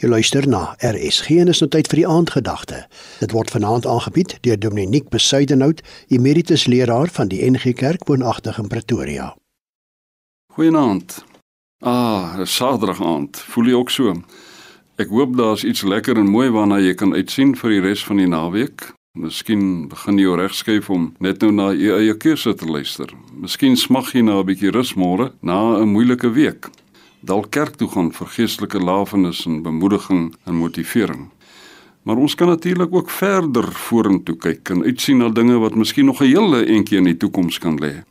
Jy luister na RSG en is nou tyd vir die aandgedagte. Dit word vanaand aangebied deur Dominiek Besuidenhout, emeritus leraar van die NG Kerk woonagtig in Pretoria. Goeienaand. Ah, Saterdag aand. Voel jy ook so? Ek hoop daar's iets lekker en mooi waarna jy kan uitsien vir die res van die naweek. Miskien begin jy regskuif om net nou na jou eie keuse te luister. Miskien smag jy na 'n bietjie rus môre na 'n moeilike week dalk kerk toe gaan vir geestelike lafenis en bemoediging en motivering. Maar ons kan natuurlik ook verder vorentoe kyk en uitsien na dinge wat miskien nog 'n hele entjie in die toekoms kan lê.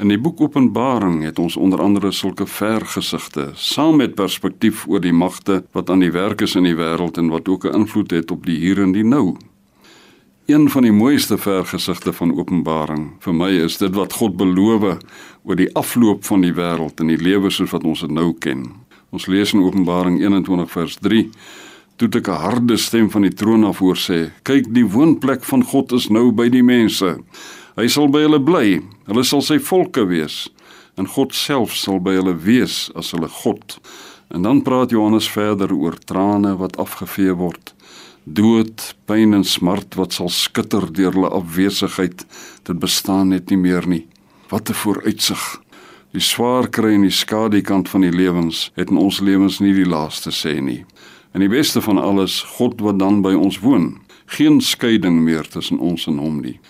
In die boek Openbaring het ons onder andere sulke vergesigte, saam met perspektief oor die magte wat aan die werk is in die wêreld en wat ook 'n invloed het op die hier en die nou. Een van die mooiste vergesigte van Openbaring vir my is dit wat God beloof oor die afloop van die wêreld en die lewe soos wat ons dit nou ken. Ons lees in Openbaring 21 vers 3: Toe ek 'n harde stem van die troon af hoor sê: "Kyk, die woonplek van God is nou by die mense. Hy sal by hulle bly. Hulle sal sy volke wees en God self sal by hulle wees as hulle God." En dan praat Johannes verder oor trane wat afgevee word dood, pyn en smart wat sal skitter deur hulle afwesigheid. Dit bestaan net nie meer nie. Wat 'n vooruitsig. Die swaar kry en die skadukant van die lewens het in ons lewens nie die laaste sê nie. En die beste van alles, God wat dan by ons woon. Geen skeiding meer tussen ons en hom nie.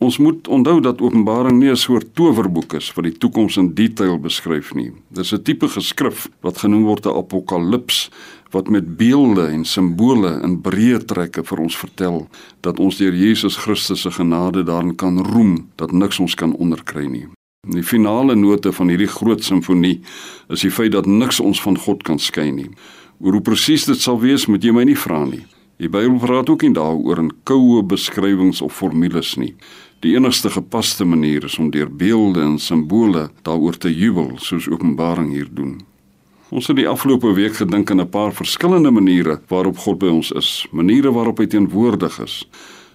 Ons moet onthou dat Openbaring nie 'n soort towerboek is wat die toekoms in detail beskryf nie. Dis 'n tipe geskrif wat genoem word 'n apokalips wat met beelde en simbole in breë trekke vir ons vertel dat ons deur Jesus Christus se genade daarin kan roem dat niks ons kan onderkry nie. Die finale note van hierdie groot simfonie is die feit dat niks ons van God kan skei nie. Oor hoe presies dit sal wees, moet jy my nie vra nie. Die Bybel praat ook nie daaroor in koue beskrywings of formules nie. Die enigste gepaste manier is om deur beelde en simbole daaroor te jubel, soos Openbaring hier doen. Ons het die afgelope week gedink aan 'n paar verskillende maniere waarop God by ons is, maniere waarop hy teenwoordig is.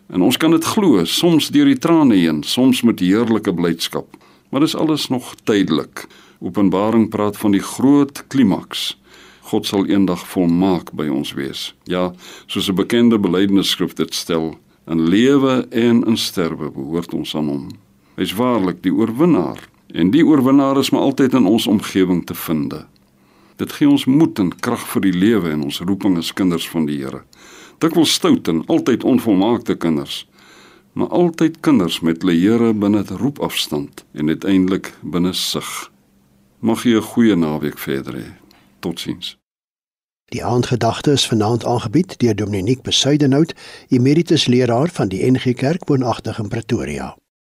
En ons kan dit glo, soms deur die trane heen, soms met heerlike blydskap. Maar dis alles nog tydelik. Openbaring praat van die groot klimaks. God sal eendag volmaak by ons wees. Ja, soos 'n bekende belydenisskrif dit stel, in lewe en in sterwe behoort ons aan hom. Hy's waarlik die oorwinnaar en die oorwinnaar is maar altyd in ons omgewing te vind. Dit gee ons moed en krag vir die lewe en ons roeping as kinders van die Here. Dikwels stout en altyd onvolmaakte kinders, maar altyd kinders met hulle Here binne 'n roepafstand en uiteindelik binne sig. Mag jy 'n goeie naweek verder hê. Totsiens. Die aandgedagte is vanaand aangebied deur Dominiek Besuidenhout, emeritus leraar van die NG Kerk woonagtig in Pretoria.